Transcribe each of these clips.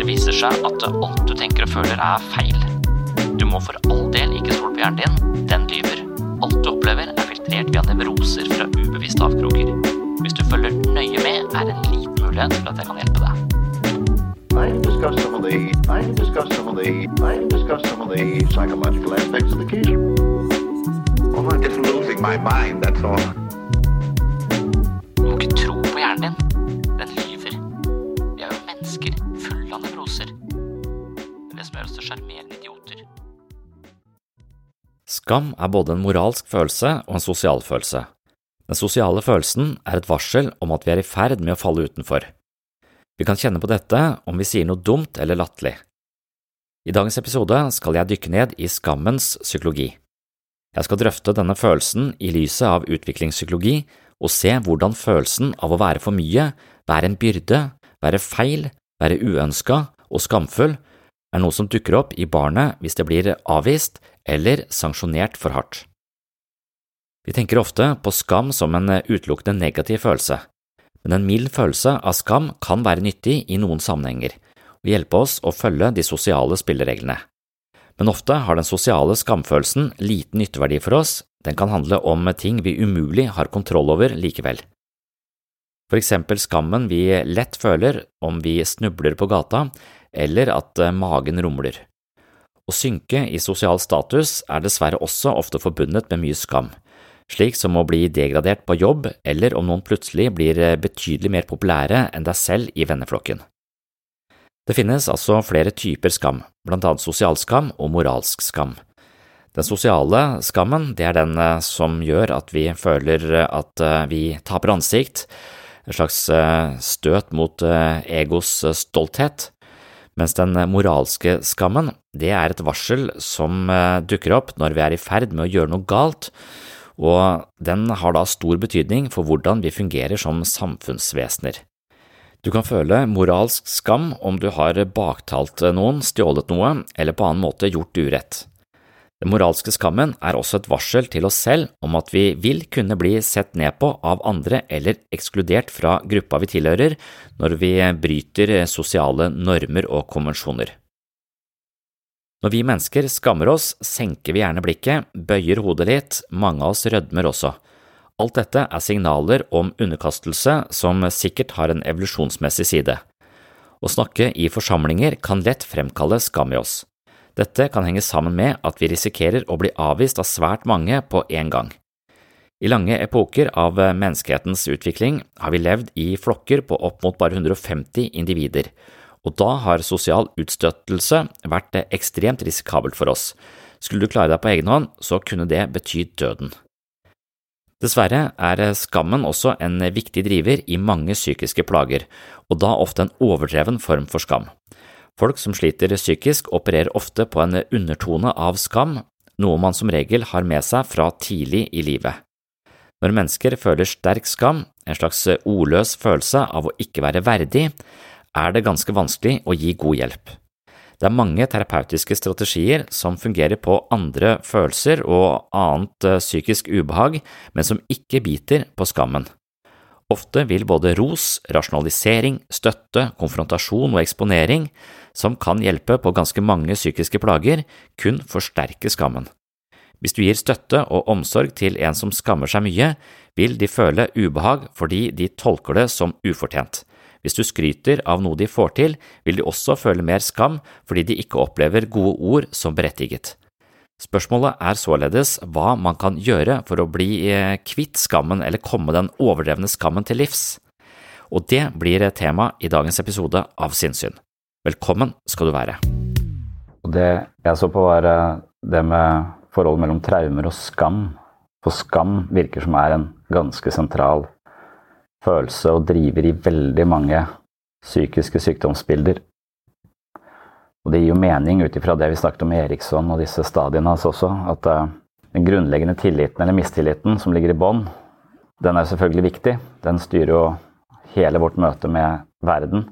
Det viser seg at alt du tenker og føler er feil. Du må for all del ikke stole på hjernen din, den lyver. Alt du opplever er filtrert via nevroser fra ubevisste avkroker. Hvis du følger nøye med, er det en liten mulighet for at jeg kan hjelpe deg. I discuss some of the I discuss some of the I discuss some of the psychological aspects of the case. I'm. Skam er både en moralsk følelse og en sosial følelse. Den sosiale følelsen er et varsel om at vi er i ferd med å falle utenfor. Vi kan kjenne på dette om vi sier noe dumt eller latterlig. I dagens episode skal jeg dykke ned i skammens psykologi. Jeg skal drøfte denne følelsen i lyset av utviklingspsykologi og se hvordan følelsen av å være for mye, være en byrde, være feil, være uønska og skamfull er noe som dukker opp i barnet hvis det blir avvist eller sanksjonert for hardt. Vi tenker ofte på skam som en utelukkende negativ følelse, men en mild følelse av skam kan være nyttig i noen sammenhenger og hjelpe oss å følge de sosiale spillereglene. Men ofte har den sosiale skamfølelsen liten nytteverdi for oss, den kan handle om ting vi umulig har kontroll over likevel. For eksempel skammen vi lett føler om vi snubler på gata, eller at magen rumler. Å synke i sosial status er dessverre også ofte forbundet med mye skam, slik som å bli degradert på jobb eller om noen plutselig blir betydelig mer populære enn deg selv i venneflokken. Det finnes altså flere typer skam, blant annet sosialskam og moralsk skam. Den sosiale skammen det er den som gjør at vi føler at vi taper ansikt, en slags støt mot egos stolthet, mens den moralske skammen det er et varsel som dukker opp når vi er i ferd med å gjøre noe galt, og den har da stor betydning for hvordan vi fungerer som samfunnsvesener. Du kan føle moralsk skam om du har baktalt noen, stjålet noe eller på annen måte gjort urett. Den moralske skammen er også et varsel til oss selv om at vi vil kunne bli sett ned på av andre eller ekskludert fra gruppa vi tilhører når vi bryter sosiale normer og konvensjoner. Når vi mennesker skammer oss, senker vi gjerne blikket, bøyer hodet litt, mange av oss rødmer også. Alt dette er signaler om underkastelse som sikkert har en evolusjonsmessig side. Å snakke i forsamlinger kan lett fremkalle skam i oss. Dette kan henge sammen med at vi risikerer å bli avvist av svært mange på en gang. I lange epoker av menneskehetens utvikling har vi levd i flokker på opp mot bare 150 individer, og da har sosial utstøtelse vært ekstremt risikabelt for oss. Skulle du klare deg på egen hånd, så kunne det bety døden. Dessverre er skammen også en viktig driver i mange psykiske plager, og da ofte en overdreven form for skam. Folk som sliter psykisk, opererer ofte på en undertone av skam, noe man som regel har med seg fra tidlig i livet. Når mennesker føler sterk skam, en slags ordløs følelse av å ikke være verdig, er det ganske vanskelig å gi god hjelp. Det er mange terapeutiske strategier som fungerer på andre følelser og annet eh, psykisk ubehag, men som ikke biter på skammen. Ofte vil både ros, rasjonalisering, støtte, konfrontasjon og eksponering, som kan hjelpe på ganske mange psykiske plager, kun forsterke skammen. Hvis du gir støtte og omsorg til en som skammer seg mye, vil de føle ubehag fordi de tolker det som ufortjent. Hvis du skryter av noe de får til, vil de også føle mer skam fordi de ikke opplever gode ord som berettiget. Spørsmålet er således hva man kan gjøre for å bli eh, kvitt skammen eller komme den overdrevne skammen til livs. Og det blir tema i dagens episode av Sinnsyn. Velkommen skal du være. Det jeg så på, var eh, det med forholdet mellom traumer og skam. For skam virker som er en ganske sentral følelse og driver i veldig mange psykiske sykdomsbilder. Og det gir jo mening ut ifra det vi snakket om i Eriksson og disse stadiene hans også, at uh, den grunnleggende tilliten eller mistilliten som ligger i bånn, den er selvfølgelig viktig. Den styrer jo hele vårt møte med verden.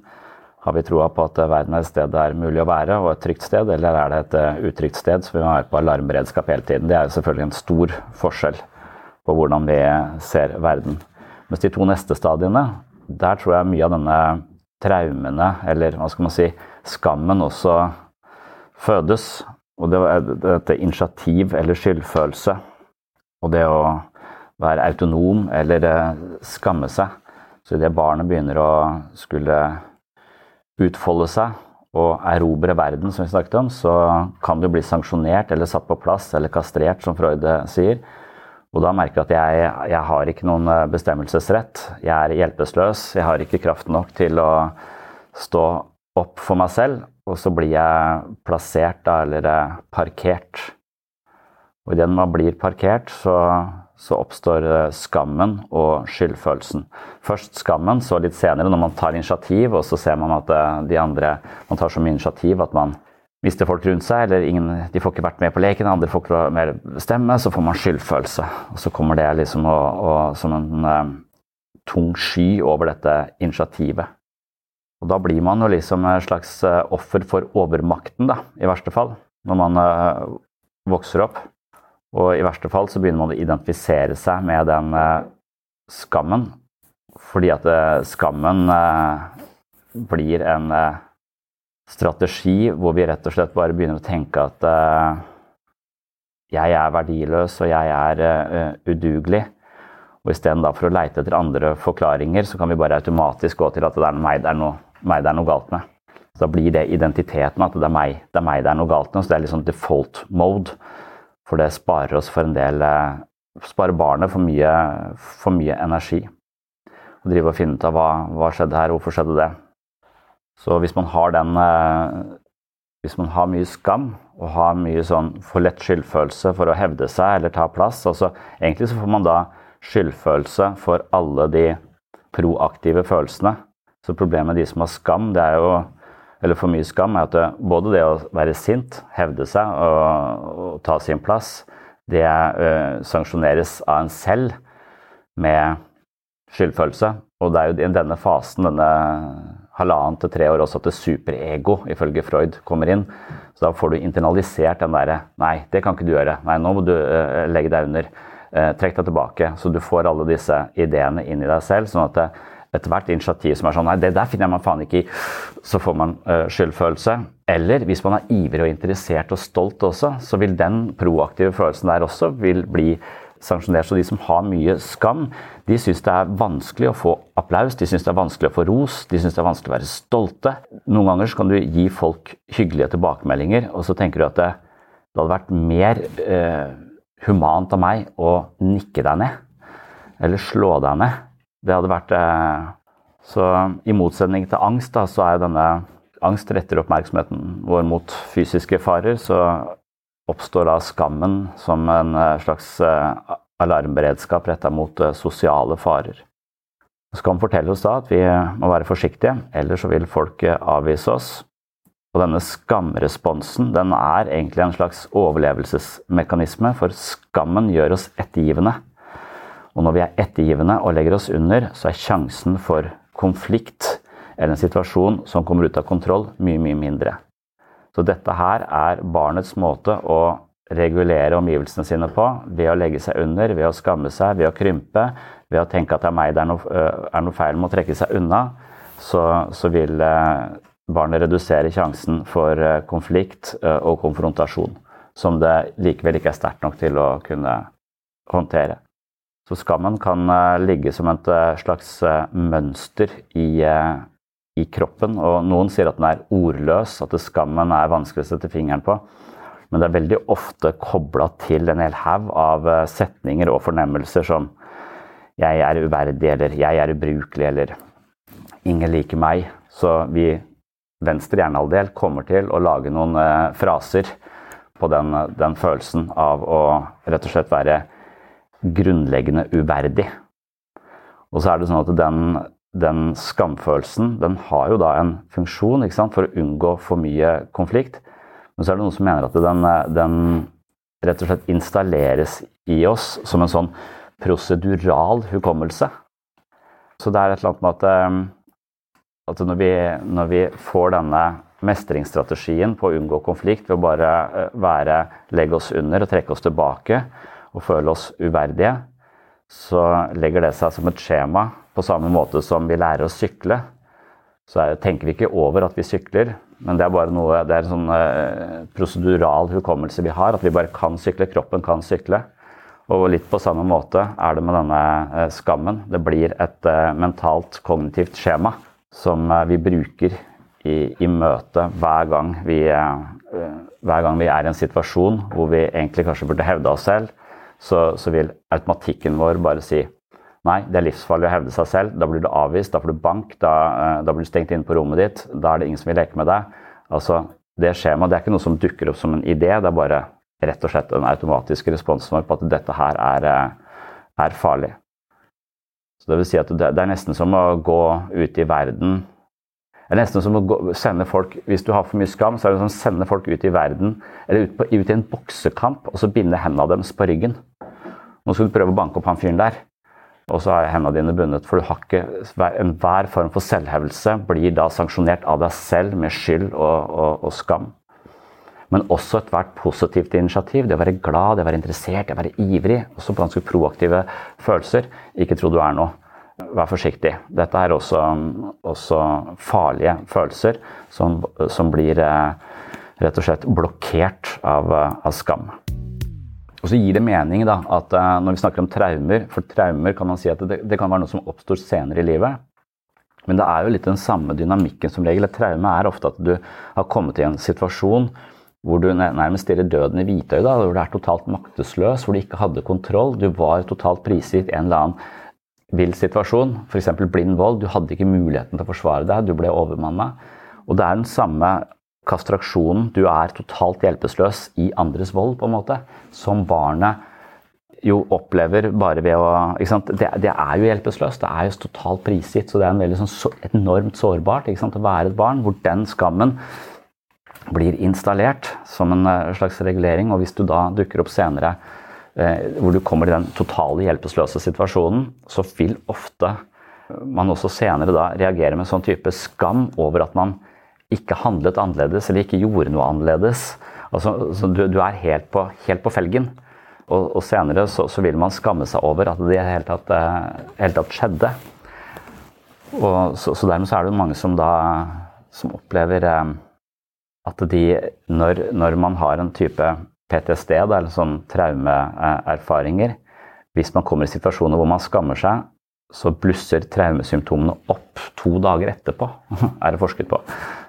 Har vi troa på at verden er et sted det er mulig å være, og et trygt sted, eller er det et uh, utrygt sted, så vi må være på alarmberedskap hele tiden. Det er jo selvfølgelig en stor forskjell på hvordan vi ser verden. Mens de to neste stadiene, der tror jeg mye av denne traumene, eller hva skal man si, skammen også fødes. Og det er dette initiativ eller skyldfølelse. Og det å være autonom eller eh, skamme seg. Så idet barnet begynner å skulle utfolde seg og erobre verden, som vi snakket om, så kan du bli sanksjonert eller satt på plass eller kastrert, som Freud sier. Og da merker jeg at jeg, jeg har ikke noen eh, bestemmelsesrett. Jeg er hjelpeløs. Jeg har ikke kraft nok til å stå opp for meg selv. Og så blir jeg plassert da, eller eh, parkert. Og idet man blir parkert, så så oppstår eh, skammen og skyldfølelsen. Først skammen, så litt senere når man tar initiativ, og så ser man at eh, de andre man tar så mye initiativ at man mister folk rundt seg, eller ingen, de får ikke vært med på leken, andre får ikke mer stemme, så får man skyldfølelse. Og så kommer det liksom å, å, som en uh, tung sky over dette initiativet. Og da blir man jo liksom et slags offer for overmakten, da, i verste fall, når man uh, vokser opp. Og i verste fall så begynner man å identifisere seg med den eh, skammen. Fordi at eh, skammen eh, blir en eh, strategi hvor vi rett og slett bare begynner å tenke at eh, jeg er verdiløs og jeg er eh, udugelig. Og istedenfor å leite etter andre forklaringer, så kan vi bare automatisk gå til at det er meg det er noe, meg det er noe galt med. Så da blir det identiteten, at det er meg det er, meg det er noe galt med. Så det er sånn default mode. For det sparer oss for en del eh, Sparer barnet for mye, for mye energi. Å drive og finne ut av hva, hva skjedde her, hvorfor skjedde det. Så hvis man har den eh, Hvis man har mye skam og har mye sånn for lett skyldfølelse for å hevde seg eller ta plass altså Egentlig så får man da skyldfølelse for alle de proaktive følelsene. Så problemet med de som har skam, det er jo eller for mye skam, er at det, både det å være sint, hevde seg og, og ta sin plass, det uh, sanksjoneres av en selv med skyldfølelse. Og det er jo i denne fasen, denne halvannen til tre år, også at det superego, ifølge Freud, kommer inn. Så da får du internalisert den derre Nei, det kan ikke du gjøre. Nei, nå må du uh, legge deg under. Uh, trekk deg tilbake. Så du får alle disse ideene inn i deg selv. sånn at det, ethvert initiativ som er sånn Nei, det der finner jeg meg faen ikke i. Så får man uh, skyldfølelse. Eller hvis man er ivrig og interessert og stolt også, så vil den proaktive følelsen der også vil bli sanksjonert. Så de som har mye skam, de syns det er vanskelig å få applaus, de syns det er vanskelig å få ros, de syns det er vanskelig å være stolte. Noen ganger så kan du gi folk hyggelige tilbakemeldinger, og så tenker du at det, det hadde vært mer eh, humant av meg å nikke deg ned. Eller slå deg ned det hadde vært eh, Så i motsetning til angst, da, så er denne angst retter oppmerksomheten vår mot fysiske farer, så oppstår da skammen som en slags alarmberedskap retta mot sosiale farer. Skam forteller oss da at vi må være forsiktige, ellers så vil folk avvise oss. Og denne skamresponsen den er egentlig en slags overlevelsesmekanisme, for skammen gjør oss ettergivende. Og når vi er ettergivende og legger oss under, så er sjansen for konflikt eller en situasjon som kommer ut av kontroll, mye, mye mindre. Så dette her er barnets måte å regulere omgivelsene sine på ved å legge seg under, ved å skamme seg, ved å krympe, ved å tenke at det er meg det er noe, er noe feil med å trekke seg unna. Så, så vil barnet redusere sjansen for konflikt og konfrontasjon, som det likevel ikke er sterkt nok til å kunne håndtere. Så skammen kan ligge som et slags mønster i, i kroppen, og noen sier at den er ordløs, at skammen er vanskelig å sette fingeren på. Men det er veldig ofte kobla til en hel haug av setninger og fornemmelser som 'jeg er uverdig', eller 'jeg er ubrukelig', eller 'ingen liker meg'. Så vi, venstre hjernehalvdel, kommer til å lage noen eh, fraser på den, den, følelsen av å rett og slett være grunnleggende uverdig. Og så er det sånn at den, den skamfølelsen den har jo da en funksjon for å unngå for mye konflikt. Men så er det noen som mener at den, den rett og slett installeres i oss som en sånn prosedural hukommelse. Så det er et eller annet med at, eh, at når, vi, når vi får denne mestringsstrategien på å unngå konflikt ved å bare eh, være, legge oss under og trekke oss tilbake og føle oss uverdige, så legger det seg som et skjema på samme måte som vi lærer å sykle. Så tenker vi ikke over at vi sykler, men det er bare noe, det er en sånn eh, prosedural hukommelse vi har. At vi bare kan sykle. Kroppen kan sykle. Og litt på samme måte er det med denne eh, skammen. Det blir et eh, mentalt, kognitivt skjema som eh, vi bruker i, i møte hver gang vi, eh, hver gang vi er i en situasjon hvor vi egentlig kanskje burde hevde oss selv. Så, så vil automatikken vår bare si Nei, det er livsfarlig å hevde seg selv. Da blir du avvist, da får du bank, da, eh, da blir du stengt inne på rommet ditt. Da er det ingen som vil leke med deg. Altså, Det skjemaet er ikke noe som dukker opp som en idé, det er bare rett og slett den automatiske responsen vår på at dette her er, eh, er farlig. Så det vil si at det, det, er nesten som å gå ut i verden det er nesten som å sende folk, Hvis du har for mye skam, så er det som å sende folk ut i verden, eller ut, på, ut i en boksekamp og så binde hendene deres på ryggen. Nå skal du prøve å banke opp han fyren der og så er hendene dine bundet. For du har ikke enhver form for selvhevelse blir da sanksjonert av deg selv med skyld og, og, og skam. Men også ethvert positivt initiativ. Det å være glad, det å være interessert, det å være ivrig. Også ganske proaktive følelser. Ikke tro du er noe. Vær forsiktig. Dette er også, også farlige følelser som, som blir eh, rett og slett blokkert av, av skam. Og så gir det mening da, at uh, når vi snakker om traumer For traumer kan man si at det, det kan være noe som oppstår senere i livet. Men det er jo litt den samme dynamikken som regel. Et traume er ofte at du har kommet i en situasjon hvor du nærmest stirrer døden i hvitøyet. Hvor du er totalt maktesløs, hvor du ikke hadde kontroll. Du var totalt prisgitt en eller annen vill situasjon, f.eks. blind vold. Du hadde ikke muligheten til å forsvare deg, du ble overmanna. Og det er den samme kastraksjonen. Du er totalt hjelpeløs i andres vold, på en måte. Som barnet jo opplever bare ved å det, det, er jo hjelpeløst. Det er jo totalt prisgitt. Så det er en veldig sånn, enormt sårbart å være et barn hvor den skammen blir installert som en eh, slags regulering. Og hvis du da dukker opp senere hvor du kommer i den totale hjelpeløse situasjonen, så vil ofte man også senere da reagere med sånn type skam over at man ikke handlet annerledes eller ikke gjorde noe annerledes. Altså, du, du, er helt på, helt på felgen. Og, og senere så, så, vil man skamme seg over at det i hele tatt, uh, hele tatt skjedde. Og, så, så, dermed så er det mange som da som opplever um, at de, når, når, man har en type PTSD, da, eller sånn traumeerfaringer Hvis man kommer i situasjoner hvor man skammer seg, så blusser traumesymptomene opp to dager etterpå, er det forsket på.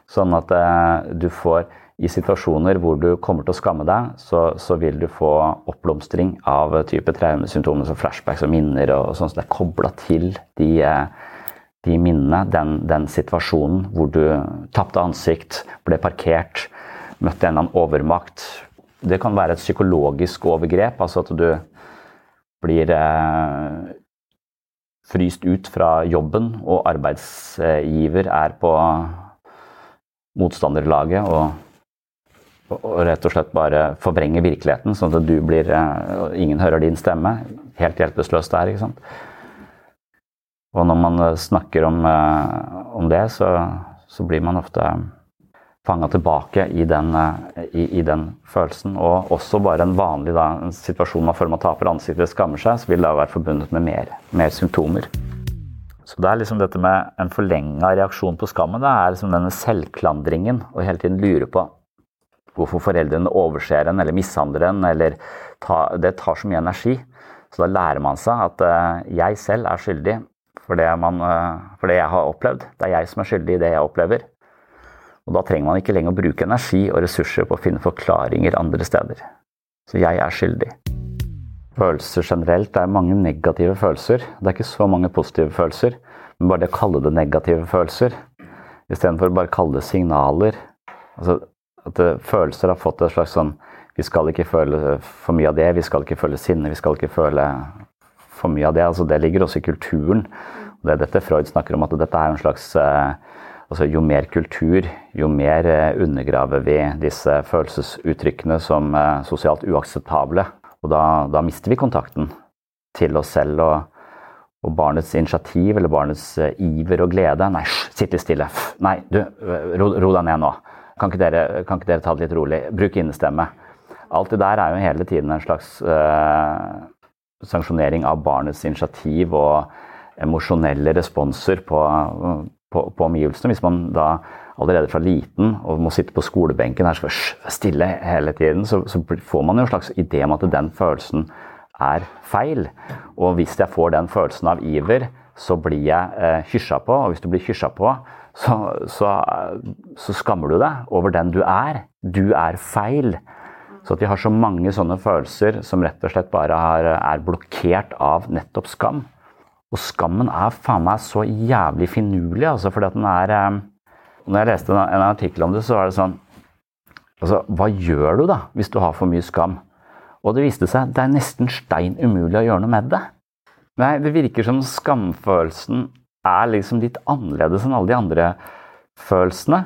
Sånn at eh, du får i situasjoner hvor du kommer til å skamme deg, så, så vil du få oppblomstring av type traumesymptomer som flashbacks og minner. og sånn, så Det er kobla til de, eh, de minnene, den, den situasjonen hvor du tapte ansikt, ble parkert, møtte en eller annen overmakt. Det kan være et psykologisk overgrep, altså at du blir eh, fryst ut fra jobben, og arbeidsgiver er på motstanderlaget og, og rett og slett bare forvrenger virkeligheten, sånn at du blir eh, Ingen hører din stemme. Helt hjelpeløst der, ikke sant. Og når man snakker om, eh, om det, så, så, blir man ofte fanga tilbake i den, eh, i, i den, følelsen. Og også bare en vanlig da, en situasjon man føler man taper ansiktet, skammer seg, så vil det være forbundet med mer, mer symptomer. Så det er liksom dette med en forlenga reaksjon på skammen. Det er liksom denne selvklandringen og hele tiden lure på hvorfor foreldrene overser en eller mishandler en. eller ta, Det tar så mye energi. Så da lærer man seg at uh, jeg selv er skyldig for det, man, uh, for det, jeg har opplevd. Det er jeg som er skyldig i det jeg opplever. Og da trenger man ikke lenger å bruke energi og ressurser på å finne forklaringer andre steder. Så jeg er skyldig. Følelser generelt er mange negative følelser. Det er ikke så mange positive følelser. Men bare det å kalle det negative følelser istedenfor bare å kalle det signaler altså At det, følelser har fått et slags sånn Vi skal ikke føle for mye av det, vi skal ikke føle sinne, vi skal ikke føle for mye av det. altså Det ligger også i kulturen. Det er dette Freud snakker om, at dette er en slags eh, altså Jo mer kultur, jo mer eh, undergraver vi disse følelsesuttrykkene som eh, sosialt uakseptable. Og da, da, mister vi kontakten til oss selv og, og barnets initiativ eller barnets uh, iver og glede. Nei, sitt litt stille. Nei, du, ro, ro, deg ned nå. Kan ikke, dere, kan ikke, dere, ta det litt rolig? Bruk innestemme. Alt det der er jo hele tiden en slags uh, sanksjonering av barnets initiativ og emosjonelle responser på, på, på omgivelsene. Hvis man da allerede fra liten og må sitte på skolebenken her skal stille hele tiden, så, så, får man jo en slags idé om at den følelsen er feil. Og hvis jeg får den følelsen av iver, så blir jeg eh, hysja på. Og hvis du blir hysja på, så, så, så, skammer du deg over den du er. Du er feil. Så at vi har så mange sånne følelser som rett og slett bare har, er blokkert av nettopp skam. Og skammen er faen meg så jævlig finurlig, altså, fordi at den er eh, når jeg leste en, artikkel om det, så var det sånn Altså, hva gjør du da hvis du har for mye skam? Og det viste seg det er nesten stein umulig å gjøre noe med det. Nei, det virker som skamfølelsen er liksom litt annerledes enn alle de andre følelsene.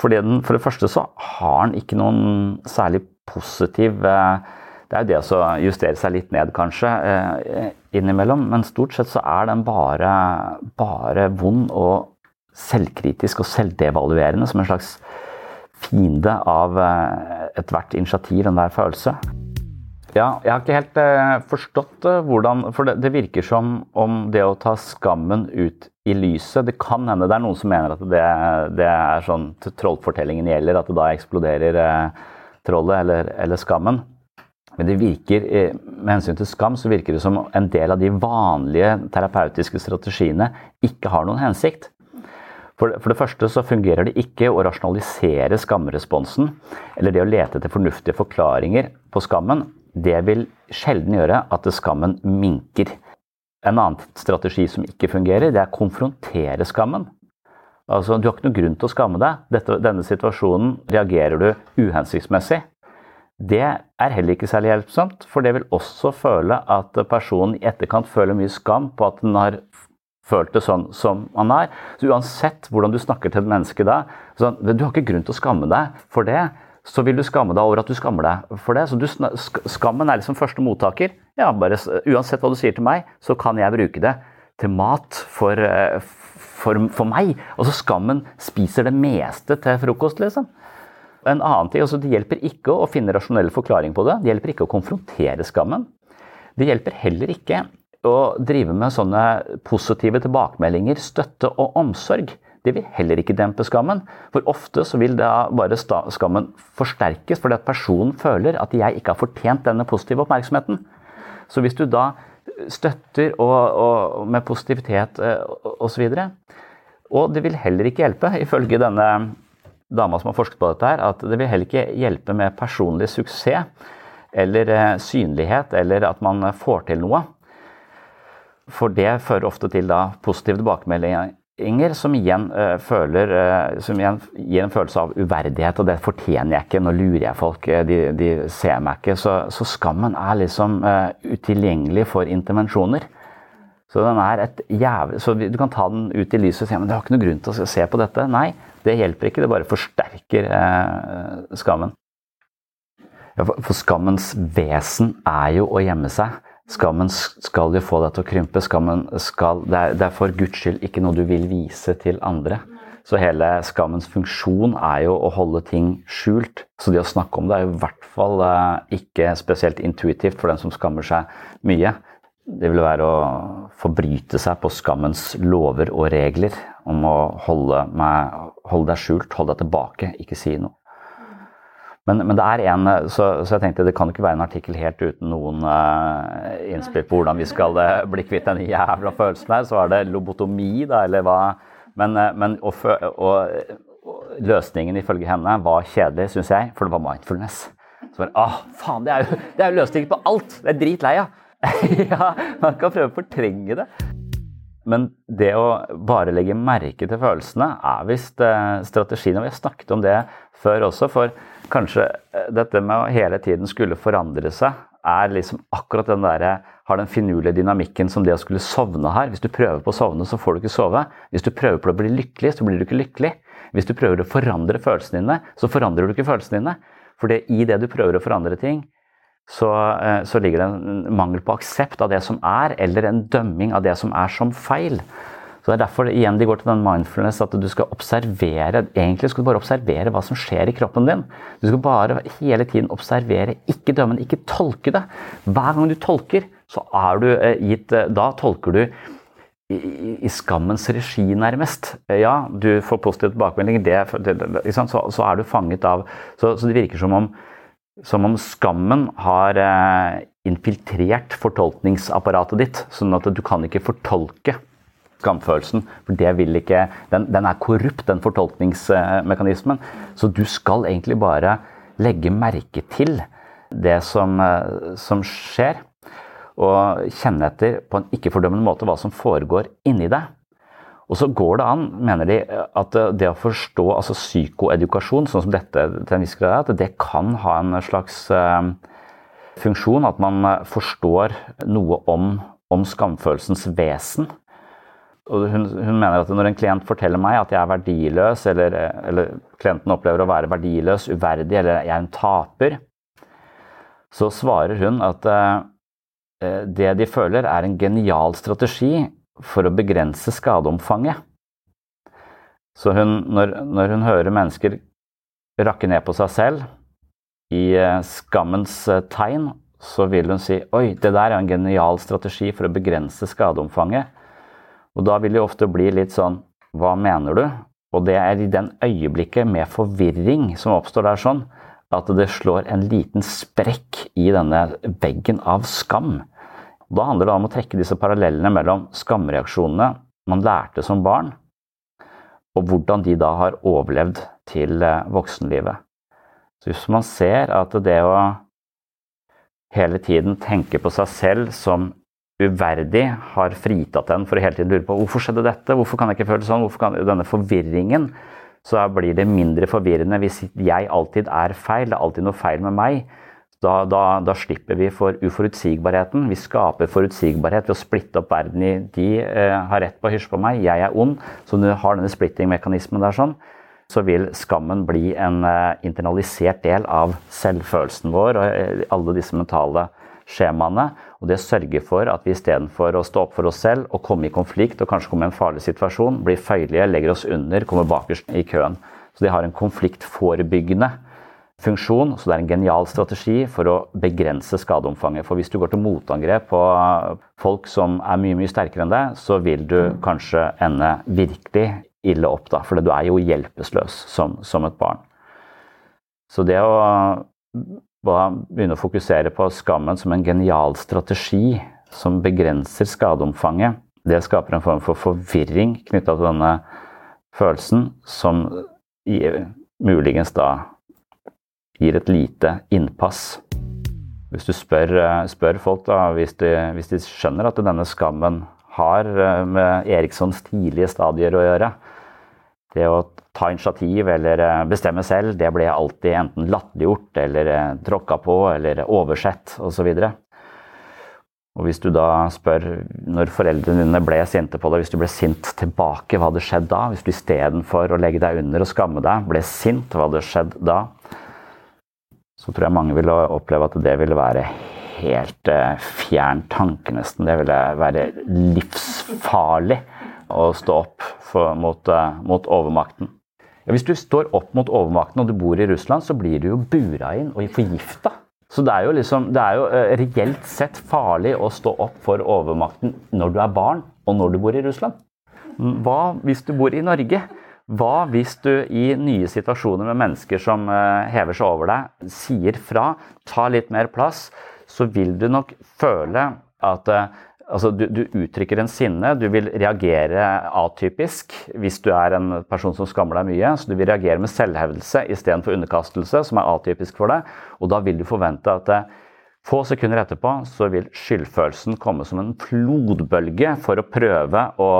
Fordi den, for det første så har den ikke noen særlig positiv eh, Det er jo det å justere seg litt ned, kanskje, eh, innimellom. Men stort sett så er den bare, bare vond og selvkritisk og selvdevaluerende som en slags fiende av eh, ethvert initiativ, enhver følelse. Ja, jeg har ikke helt eh, forstått eh, hvordan For det, det, virker som om det å ta skammen ut i lyset Det kan hende det er noen som mener at det, det er sånn trollfortellingen gjelder, at det da eksploderer trollet eller, eller, skammen. Men det virker, med hensyn til skam så virker det som en del av de vanlige terapeutiske strategiene ikke har noen hensikt. For, for, det første så fungerer det ikke å rasjonalisere skamresponsen, eller det å lete etter fornuftige forklaringer på skammen. Det vil sjelden gjøre at skammen minker. En annen strategi som ikke fungerer, det er å konfrontere skammen. Altså, Du har ikke noen grunn til å skamme deg. Dette, denne situasjonen reagerer du uhensiktsmessig. Det er heller ikke særlig hjelpsomt, for det vil også føle at personen i etterkant føler mye skam på at den har følt det sånn som man er. Så uansett hvordan du snakker til et menneske da, så du har ikke grunn til å skamme deg for det. Så vil du skamme deg over at du skammer deg for det. Så du, skammen er liksom første mottaker. Ja, bare, uansett hva du sier til meg, så kan jeg bruke det til mat for, eh, for, for meg. Og så skammen spiser det meste til frokost, liksom. En annen ting, altså Det hjelper ikke å finne rasjonell forklaring på det. Det hjelper ikke å konfrontere skammen. Det hjelper heller ikke å drive med sånne positive tilbakemeldinger, støtte og omsorg, det vil heller ikke dempe skammen. For ofte så vil da bare skammen forsterkes fordi at personen føler at jeg ikke har fortjent denne positive oppmerksomheten. Så hvis du da støtter og, og med positivitet eh, osv. Og, og det vil heller ikke hjelpe, ifølge denne dama som har forsket på dette, her, at det vil heller ikke hjelpe med personlig suksess eller eh, synlighet eller at man får til noe. For det fører ofte til da positive tilbakemeldinger som igjen, uh, føler, uh, som igjen gir en følelse av uverdighet, og det fortjener jeg ikke, nå lurer jeg folk, de, de ser meg ikke. Så, så skammen er liksom utilgjengelig for intervensjoner. Så, jævlig, så du kan ta den ut i lyset og si men det har ikke noe grunn til å se på dette. Nei, det hjelper ikke, det bare forsterker eh, skammen. Ja, for, for, skammens vesen er jo å gjemme seg. Skammen skal jo få deg til å krympe. Skammen skal, det, er, det er for Guds skyld ikke noe du vil vise til andre. Så hele skammens funksjon er jo å holde ting skjult. Så det å snakke om det er jo i hvert fall eh, ikke spesielt intuitivt for den som skammer seg mye. Det vil være å forbryte seg på skammens lover og regler om å holde, meg, holde deg skjult, holde deg tilbake, ikke si noe. Men, men, det er en, så, så, jeg tenkte det kan ikke være en artikkel helt uten noen uh, innspill på hvordan vi skal uh, bli kvitt den jævla følelsen her. Så er det lobotomi, da, eller hva. Men, uh, men og, og, og, løsningen ifølge henne var kjedelig, syns jeg, for det var mindfulness. Så var det, ah, faen, det er jo, det jo løsningen på alt! Det er dritlei av! ja, man kan prøve å fortrenge det. Men det å bare legge merke til følelsene er visst eh, strategien. Og vi har snakket om det før også, for kanskje eh, dette med å hele tiden skulle forandre seg er liksom akkurat den der, har den finurlige dynamikken som det å skulle sovne her. Hvis du prøver på å sovne, så får du ikke sove. Hvis du prøver på å bli lykkelig, så blir du ikke lykkelig. Hvis du prøver å forandre følelsene dine, så forandrer du ikke følelsene dine. For i det du prøver å forandre ting, så, eh, så, ligger det en mangel på aksept av det som er, eller en dømming av det som er som feil. Så Det er derfor igjen de går til den mindfulness at du skal observere Egentlig skal du bare observere hva som skjer i kroppen din. Du skal bare hele tiden observere, ikke dømme, ikke tolke det. Hver gang du tolker, så er du eh, gitt eh, Da tolker du i, i skammens regi, nærmest. Ja, du får positiv tilbakemelding, det, det, så, så, er du fanget av så, så det virker som om som om skammen har eh, infiltrert fortolkningsapparatet ditt, sånn at du kan ikke fortolke skamfølelsen. For ikke Den, den er korrupt, den fortolkningsmekanismen. Så du skal egentlig bare legge merke til det som, eh, som skjer. Og kjenne etter på en ikke-fordømmende måte hva som foregår inni deg. Og så går det an, mener de, at det å forstå altså psykoedukasjon, sånn som dette til en viss grad, at det kan ha en slags uh, funksjon. At man forstår noe om, om skamfølelsens vesen. Og hun, hun, mener at når en klient forteller meg at jeg er verdiløs, eller, eller klienten opplever å være verdiløs, uverdig, eller jeg er en taper, så svarer hun at det de føler, er en genial strategi for å begrense skadeomfanget. Så hun, når, når, hun hører mennesker rakke ned på seg selv i eh, skammens eh, tegn, så vil hun si oi, det der er en genial strategi for å begrense skadeomfanget. Og da vil det ofte bli litt sånn hva mener du? Og det er i den øyeblikket med forvirring som oppstår der sånn, at det slår en liten sprekk i denne veggen av skam. Da handler det om å trekke disse parallellene mellom skamreaksjonene man lærte som barn, og hvordan de da har overlevd til eh, voksenlivet. Så hvis man ser at det å hele tiden tenke på seg selv som uverdig har fritatt en for å hele tiden lure på hvorfor skjedde dette, hvorfor kan jeg ikke føle sånn, hvorfor kan denne forvirringen, så blir det mindre forvirrende hvis jeg alltid er feil, det er alltid noe feil med meg. Da, da, da, slipper vi for uforutsigbarheten. Vi skaper forutsigbarhet ved å splitte opp verden i de eh, har rett på å hysje på meg, jeg er ond. Så når du har denne splitting-mekanismen der sånn, så vil skammen bli en eh, internalisert del av selvfølelsen vår og eh, alle disse mentale skjemaene. Og det sørger for at vi istedenfor å stå opp for oss selv og komme i konflikt og kanskje komme i en farlig situasjon, blir føyelige, legger oss under, kommer bakerst i køen. Så de har en konfliktforebyggende funksjon, så det er en genial strategi for å begrense skadeomfanget. For hvis du går til motangrep på folk som er mye mye sterkere enn deg, så vil du kanskje ende virkelig ille opp, da, for du er jo hjelpeløs som, som, et barn. Så det å begynne å fokusere på skammen som en genial strategi som begrenser skadeomfanget, det skaper en form for forvirring knytta til denne følelsen, som muligens da gir et lite innpass. Hvis du spør, eh, spør folk, da, hvis de, hvis de, skjønner at denne skammen har eh, med Erikssons tidlige stadier å gjøre Det å ta initiativ eller eh, bestemme selv, det ble alltid enten latterliggjort eller tråkka på eller oversett osv. Og hvis du da spør når foreldrene dine ble sinte på deg, hvis du ble sint tilbake, hva hadde skjedd da? Hvis du istedenfor å legge deg under og skamme deg, ble sint, hva hadde skjedd da? Så tror jeg mange ville oppleve at det ville være helt eh, fjern tanke, nesten. Det ville være livsfarlig å stå opp for, mot, uh, mot, overmakten. Ja, hvis du står opp mot overmakten og du bor i Russland, så blir du jo bura inn og forgifta. Så det er jo, liksom, det er jo reelt sett farlig å stå opp for overmakten når du er barn, og når du bor i Russland. Hva hvis du bor i Norge? Hva hvis du i nye situasjoner med mennesker som uh, hever seg over deg, sier fra, tar litt mer plass, så vil du nok føle at uh, Altså, du, du, uttrykker en sinne, du vil reagere atypisk hvis du er en person som skammer deg mye. Så du vil reagere med selvhevdelse istedenfor underkastelse, som er atypisk for deg. Og da vil du forvente at eh, få sekunder etterpå så vil skyldfølelsen komme som en flodbølge for å prøve å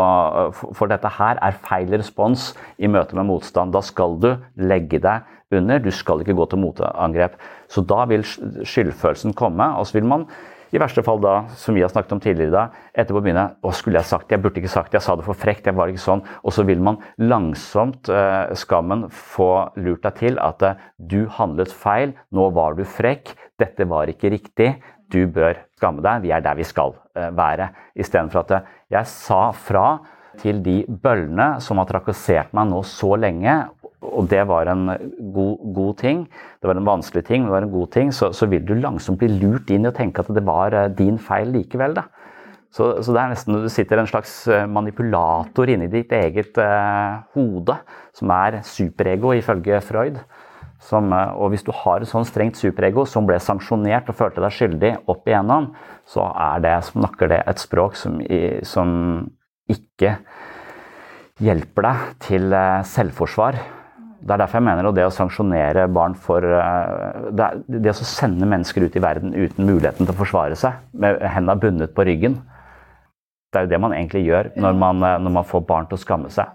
For dette her er feil respons i møte med motstand. Da skal du legge deg under, du skal ikke gå til motangrep. Så da vil skyldfølelsen komme, og så vil man i verste fall da, som vi har snakket om tidligere da, etterpå begynne Å, skulle jeg sagt det? Jeg burde ikke sagt det. Jeg sa det for frekt. Jeg var ikke sånn. Og så vil man langsomt, eh, skammen, få lurt deg til at eh, du handlet feil. Nå var du frekk. Dette var ikke riktig. Du bør skamme deg. Vi er der vi skal eh, være. Istedenfor at eh, jeg sa fra til de bøllene som har trakassert meg nå så lenge, og det var en god, god, ting. Det var en vanskelig ting, men det var en god ting. Så, så, vil du langsomt bli lurt inn i å tenke at det var eh, din feil likevel. Da. Så, så det er nesten du sitter en slags eh, manipulator inni ditt eget eh, hode, som er superego, ifølge Freud. Som, eh, og hvis du har et sånn strengt superego som ble sanksjonert og følte deg skyldig opp igjennom, så er det, snakker det et språk som, som ikke hjelper deg til selvforsvar. Det er derfor jeg mener at det å sanksjonere barn for eh, Det, det å sende mennesker ut i verden uten muligheten til å forsvare seg, med hendene bundet på ryggen Det er jo det man egentlig gjør når man, eh, når man får barn til å skamme seg.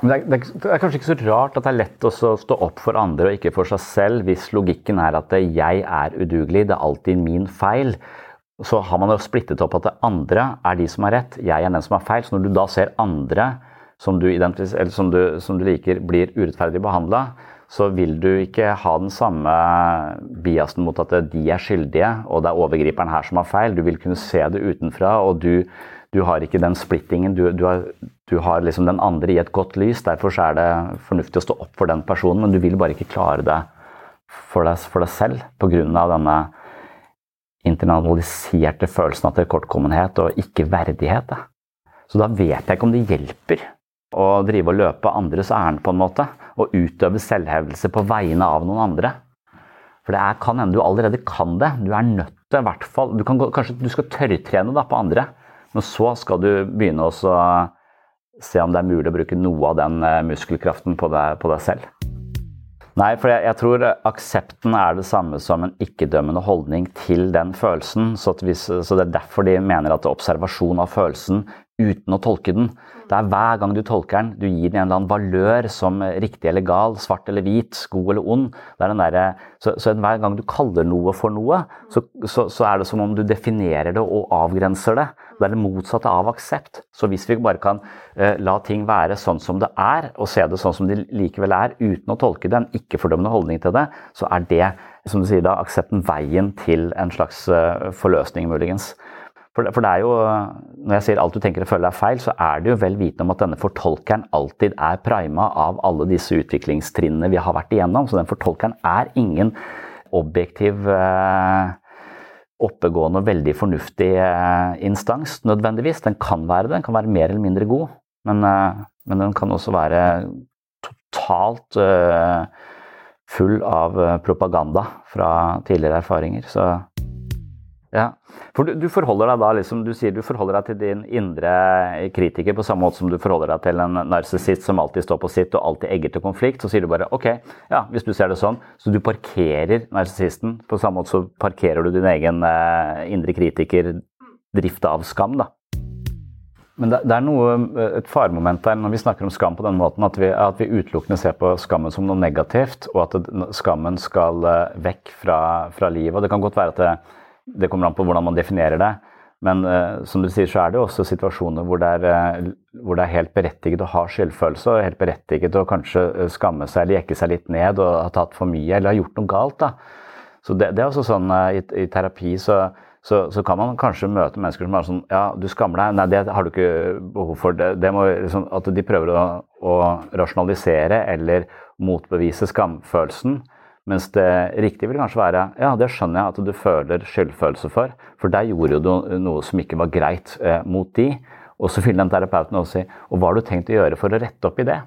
Det er, det er, kanskje ikke så rart at det er lett å stå opp for andre og ikke for seg selv, hvis logikken er at 'jeg er udugelig, det er alltid min feil'. Så har man jo splittet opp at det andre er de som har rett, jeg er den som har feil. Så når du da ser andre som du, som du, som du liker blir urettferdig behandla, så vil du ikke ha den samme biasen mot at de er skyldige og det er overgriperen her som har feil. Du vil kunne se det utenfra, og du, du har ikke den splittingen. Du, du har, du har liksom den andre i et godt lys. Derfor er det fornuftig å stå opp for den personen, men du vil bare ikke klare det for deg, for deg selv pga. denne internaliserte følelsen av tilkortkommenhet og ikke verdighet. Så da vet jeg ikke om det hjelper å drive og løpe andres ærend på en måte, og utøve selvhevdelse på vegne av noen andre. For det er, kan hende du allerede kan det. Du er nødt til i hvert fall du kan, Kanskje du skal tørrtrene da, på andre. Men så skal du begynne å se om det er mulig å bruke noe av den eh, muskelkraften på deg, på deg selv. Nei, for jeg, jeg, tror aksepten er det samme som en ikke-dømmende holdning til den følelsen. Så, hvis, så, det er derfor de mener at observasjon av følelsen uten å tolke den. Det er hver gang du tolker den, du gir den en eller annen valør som riktig eller gal, svart eller hvit, god eller ond. Der, så, så, hver gang du kaller noe for noe, så, så, er det som om du definerer det og avgrenser det. Det er det motsatte av aksept. Så hvis vi bare kan uh, la ting være sånn som det er, og se det sånn som de likevel er, uten å tolke det, en ikke-fordømmende holdning til det, så er det som du sier da, aksepten veien til en slags uh, forløsning, muligens. For for det, er jo, Når jeg sier alt du tenker og føler er feil, så er det jo vel vitende om at denne fortolkeren alltid er prima av alle disse utviklingstrinnene vi har vært igjennom. Så den fortolkeren er ingen objektiv, eh, oppegående og veldig fornuftig eh, instans nødvendigvis. Den kan være det, den kan være mer eller mindre god, men, eh, men den kan også være totalt full av propaganda fra tidligere erfaringer. Så ja, for du, du, forholder deg da liksom, du sier du forholder deg til din indre kritiker på samme måte som du forholder deg til en narsissist som alltid står på sitt og alltid egger til konflikt. Så sier du bare ok, ja, hvis du ser det sånn, så du parkerer narsissisten. På samme måte så parkerer du din egen eh, indre kritiker drift av skam, da. Men det, er noe, eh, et faremoment der når vi snakker om skam på den måten, at vi, at vi utelukkende ser på skammen som noe negativt, og at skammen skal uh, vekk fra, fra livet. Og det kan godt være at det det kommer an på hvordan man definerer det. Men uh, som du sier, så er det jo også situasjoner hvor det, er, uh, hvor det er helt berettiget å ha skyldfølelse, og helt berettiget å kanskje eh, skamme seg eller jekke seg litt ned og ha tatt for mye eller ha gjort noe galt. da. Så det, det er også sånn uh, i, i, terapi så, så, så, kan man kanskje møte mennesker som er sånn Ja, du skammer deg. Nei, det har du ikke behov for. Det, det må, liksom, at de prøver å, å rasjonalisere eller motbevise skamfølelsen. Mens det riktige vil kanskje være ja, det skjønner jeg at du føler skyldfølelse for, for der gjorde du noe som ikke var greit eh, mot de. Og så fyller den terapeuten også i og hva har du tenkt å gjøre for å rette opp i det?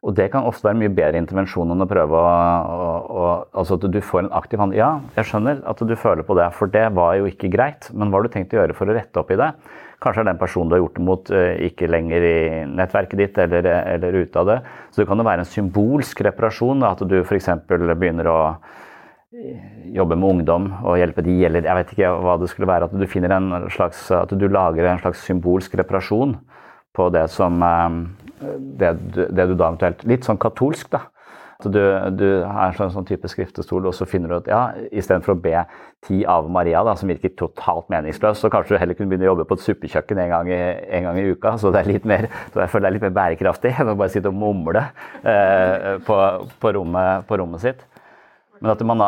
Og det kan ofte være mye bedre intervensjon enn å prøve å, å, å Altså at du får en aktiv hand. Ja, jeg skjønner at du føler på det, for det var jo ikke greit. Men hva har du tenkt å gjøre for å rette opp i det? Kanskje er den personen du har gjort det mot, eh, ikke lenger i nettverket ditt eller, eller ute av det. Så det kan jo være en symbolsk reparasjon. At du f.eks. begynner å eh, jobbe med ungdom og hjelpe de, eller jeg vet ikke hva det skulle være. At du, en slags, at du lager en slags symbolsk reparasjon på det som eh, det, det du da eventuelt Litt sånn katolsk, da du, du har en sånn, sånn, type skriftestol, og så finner du at ja, istedenfor å be ti Ave Maria, da, som virker totalt meningsløst, så kanskje du heller kunne begynne å jobbe på et suppekjøkken en gang, i, en gang i uka. Så det er litt mer, så jeg føler det er litt mer bærekraftig enn å bare sitte og mumle eh, på, på, rommet, på, rommet, sitt. Man,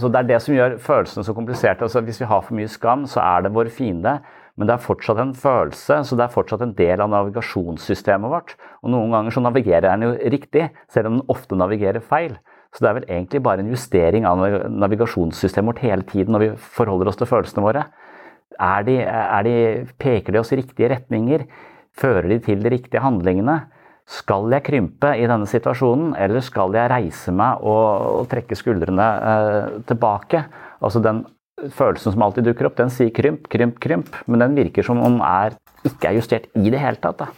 så Det er det som gjør følelsene så kompliserte. Altså, hvis vi har for mye skam, så er det vår fiende. Men det er fortsatt en følelse, så det er fortsatt en del av navigasjonssystemet vårt. Og noen ganger så navigerer den jo riktig, selv om den ofte navigerer feil. Så det er vel egentlig bare en justering av navigasjonssystemet vårt hele tiden når vi forholder oss til følelsene våre. Er de, er de, peker de oss i riktige retninger? Fører de til de riktige handlingene? Skal jeg krympe i denne situasjonen, eller skal jeg reise meg og, og trekke skuldrene eh, tilbake? Altså den følelsen som alltid dukker opp, den sier krymp, krymp, krymp, men den virker som om den ikke er justert i det hele tatt. da.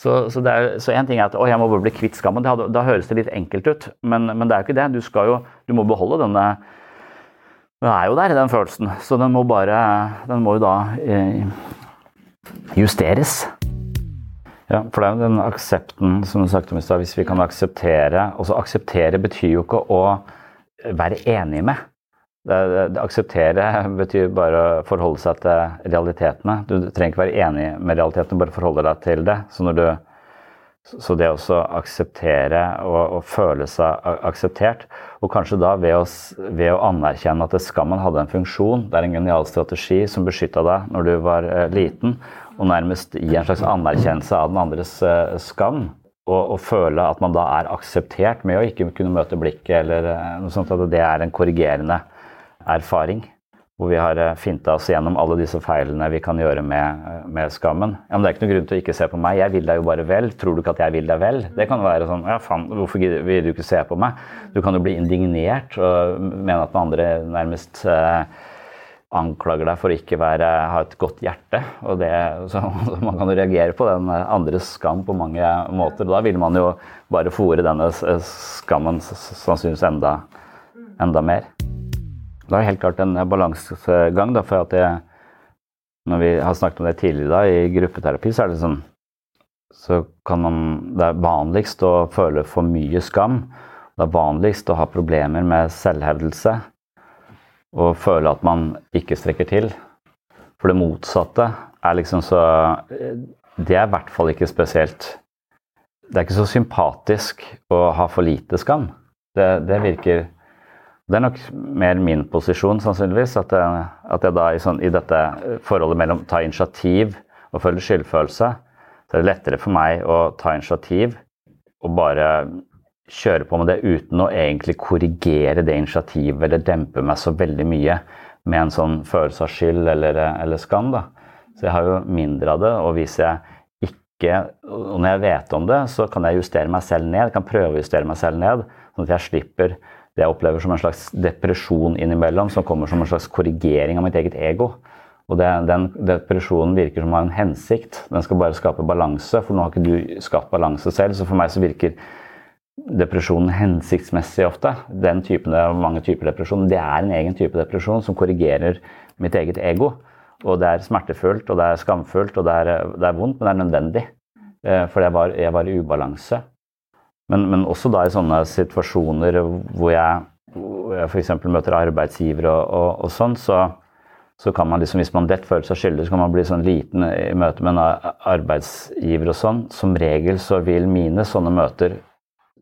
Så, så, er, så en ting er at å, jeg må bare bli kvitt skammen. Da, da høres det litt enkelt ut, men, men, det er jo ikke det. Du, skal jo, du må beholde denne Den er jo der, den følelsen. Så den må bare Den må jo da eh, justeres. Ja, for det er jo den aksepten som du snakket om i stad. Hvis vi kan akseptere Altså akseptere betyr jo ikke å være enig med. Det, det, akseptere betyr bare å forholde seg til realitetene. Du trenger ikke være enig med realitetene, bare forholde deg til det. Så, du, så det å akseptere og, og, føle seg akseptert, og kanskje da ved å, ved å anerkjenne at skammen hadde en funksjon, det er en genial strategi som beskytta deg når du var eh, liten, og nærmest gi en slags anerkjennelse av den andres eh, skam. Og, føle at man da er akseptert med å ikke kunne møte blikket, eller eh, noe sånt, at det er en korrigerende erfaring. Hvor vi har eh, finta oss gjennom alle disse feilene vi kan gjøre med, eh, med skammen. Ja, men Det er ikke noe grunn til å ikke se på meg. Jeg vil deg jo bare vel. Tror du ikke at jeg vil deg vel? Det kan være sånn Ja, faen, hvorfor vil du ikke se på meg? Du kan jo bli indignert og mene at den andre nærmest eh, anklager deg for å ikke være, ha et godt hjerte. og det, så, Man kan jo reagere på den andres skam på mange måter. Da vil man jo bare fòre denne skammen sannsynligvis enda, enda mer. Det er helt klart en balansegang. Da, for at det, når vi har snakket om det tidligere da, i gruppeterapi, så er det sånn så kan man Det er vanligst å føle for mye skam. Det er vanligst å ha problemer med selvhevdelse og føle at man ikke strekker til. For det motsatte er liksom så Det er i hvert fall ikke spesielt Det er ikke så sympatisk å ha for lite skam. Det, det virker Det er nok mer min posisjon, sannsynligvis, at jeg, at jeg da i, sånn, i, dette forholdet mellom ta initiativ og føle skyldfølelse, så er det lettere for meg å ta initiativ og bare kjøre på med det uten å egentlig korrigere det initiativet eller dempe meg så veldig mye med en sånn følelse av skyld eller, eller skam. da. Så jeg har jo mindre av det. Og hvis jeg ikke Og når jeg vet om det, så kan jeg justere meg selv ned. Jeg kan prøve å justere meg selv ned, sånn at jeg slipper det jeg opplever som en slags depresjon innimellom, som kommer som en slags korrigering av mitt eget ego. Og det, Den depresjonen virker som å ha en hensikt. Den skal bare skape balanse. For nå har ikke du skapt balanse selv, så for meg så virker depresjonen hensiktsmessig ofte. Den typen, det er mange typer depresjon. Det er en egen type depresjon som korrigerer mitt eget ego. Og det er smertefullt, og det er skamfullt, og det er, det er vondt, men det er nødvendig. Eh, for jeg var, jeg var i ubalanse. Men, men, også da i sånne situasjoner hvor jeg, hvor jeg f.eks. møter arbeidsgivere og, og, og sånn, så, så, kan man liksom, hvis man lett føler seg skyldig, så kan man bli sånn liten i møte med en arbeidsgiver og sånn. Som regel så vil mine sånne møter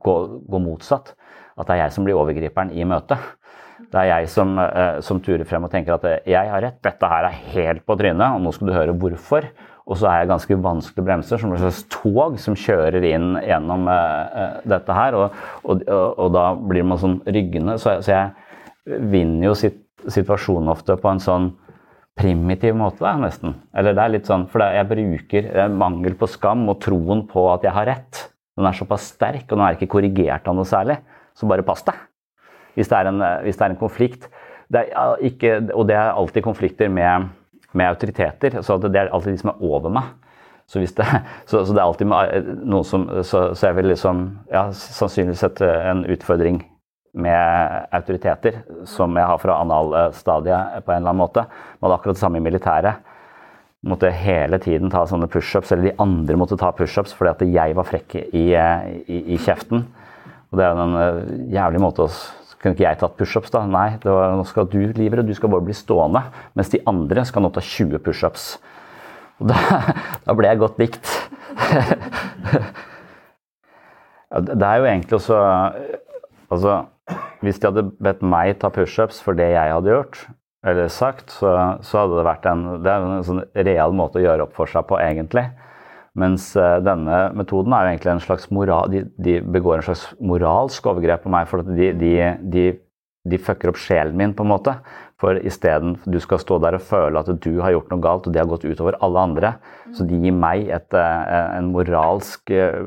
gå, gå, motsatt. At det er jeg som blir overgriperen i møtet. Det er jeg som, eh, som, turer frem og tenker at jeg har rett, dette her er helt på trynet, og nå skal du høre hvorfor. Og så er jeg ganske vanskelig bremser, som et slags tog som kjører inn gjennom uh, dette her. Og, og, og, da blir man sånn ryggende. Så, så jeg vinner jo sit, situasjonen ofte på en sånn primitiv måte, da, nesten. Eller det er litt sånn, for jeg bruker mangel på skam og troen på at jeg har rett den er såpass sterk, og den er ikke korrigert av noe særlig. Så bare pass deg. Hvis det er en, hvis det er en konflikt. Det er ikke, og det er alltid konflikter med, med autoriteter. Så det er alltid de som er over meg. Så, det, så, så det, er alltid noen som Så, så jeg vil liksom ja, sannsynligvis et, en utfordring med autoriteter som jeg har fra analstadiet på en eller annen måte. Men det er akkurat det samme i militæret måtte hele tiden ta sånne pushups, eller de andre måtte ta pushups fordi at jeg var frekk i, i, i kjeften. Og det er jo en eh, jævlig måte å Kunne ikke jeg tatt pushups, da? Nei, var, nå skal du, Livre, du skal bare bli stående. Mens de andre skal nå ta 20 pushups. Da, da ble jeg godt likt. det er jo egentlig også Altså, hvis de hadde bedt meg ta pushups for det jeg hadde gjort, eller sagt, så, så, hadde det vært en, det er en sånn real måte å gjøre opp for seg på, egentlig. Mens uh, denne metoden er jo egentlig en slags moral, de, de, begår en slags moralsk overgrep på meg. For at de, de, de, de fucker opp sjelen min, på en måte. For isteden du skal stå der og føle at du har gjort noe galt, og det har gått utover alle andre. Så de gir meg et, uh, en moralsk uh,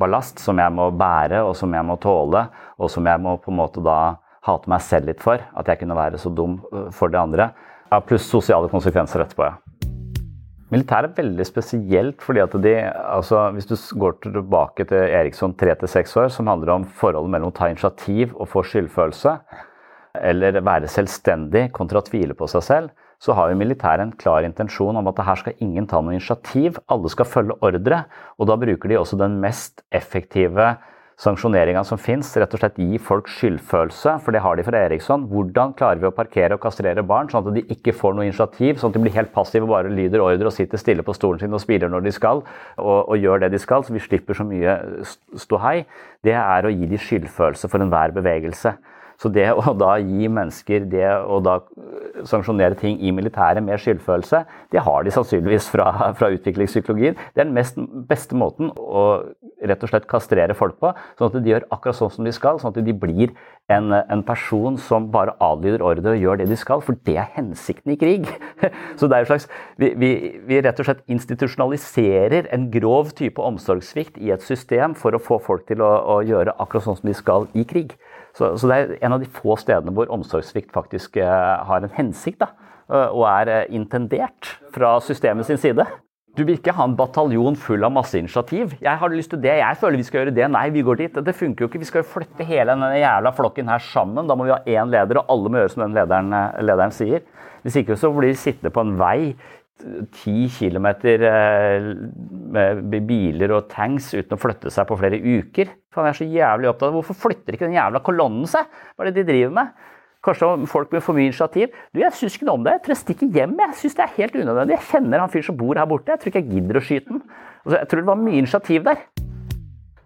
ballast som jeg må bære, og som jeg må tåle, og som jeg må på en måte da hate meg selv litt for. At jeg kunne være så dum for de andre. Ja, pluss sosiale konsekvenser etterpå, ja. Militæret er veldig spesielt fordi at de altså Hvis du går tilbake til Eriksson tre til seks år, som handler om forholdet mellom å ta initiativ og få skyldfølelse, eller være selvstendig kontra å tvile på seg selv, så har jo militæret en klar intensjon om at her skal ingen ta noe initiativ. Alle skal følge ordre. Og da bruker de også den mest effektive sanksjoneringa som fins, rett og slett gi folk skyldfølelse, for det har de fra Eriksson. Hvordan klarer vi å parkere og kastrere barn, sånn at de ikke får noe initiativ, sånn at de blir helt passive og bare lyder ordre og sitter stille på stolen sin og spiller når de skal, og, og gjør det de skal, så vi slipper så mye ståhei, det er å gi de skyldfølelse for enhver bevegelse. Så det å da gi mennesker det å da sanksjonere ting i militæret med skyldfølelse, det har de sannsynligvis fra, fra utviklingspsykologien. Det er den mest, beste måten å rett og slett kastrere folk på, sånn at de gjør akkurat sånn som de skal. Sånn at de blir en, en person som bare adlyder ordre og gjør det de skal, for det er hensikten i krig. Så det er jo slags, vi, vi, vi rett og slett institusjonaliserer en grov type omsorgssvikt i et system for å få folk til å, å gjøre akkurat sånn som de skal i krig. Så, så, det er en av de få stedene hvor omsorgssvikt faktisk uh, har en hensikt, da, uh, og er uh, intendert fra systemet sin side. Du vil ikke ha en bataljon full av masse initiativ. Jeg har lyst til det, jeg føler vi skal gjøre det. Nei, vi går dit. Det funker jo ikke. Vi skal jo flytte hele denne jævla flokken her sammen. Da må vi ha én leder, og alle må gjøre som den lederen, lederen sier. Hvis ikke så blir vi sittende på en vei ti kilometer eh, med biler og tanks uten å flytte seg på flere uker. Jeg er så jævlig opptatt av Hvorfor flytter ikke den jævla kolonnen seg? Hva er det de driver med? Kanskje folk med for mye initiativ. Du, Jeg syns ikke noe om det. Jeg tror jeg stikker hjem. Jeg syns det er helt unødvendig. Jeg kjenner han fyren som bor her borte. Jeg tror ikke jeg gidder å skyte den. Altså, jeg tror det var mye initiativ der.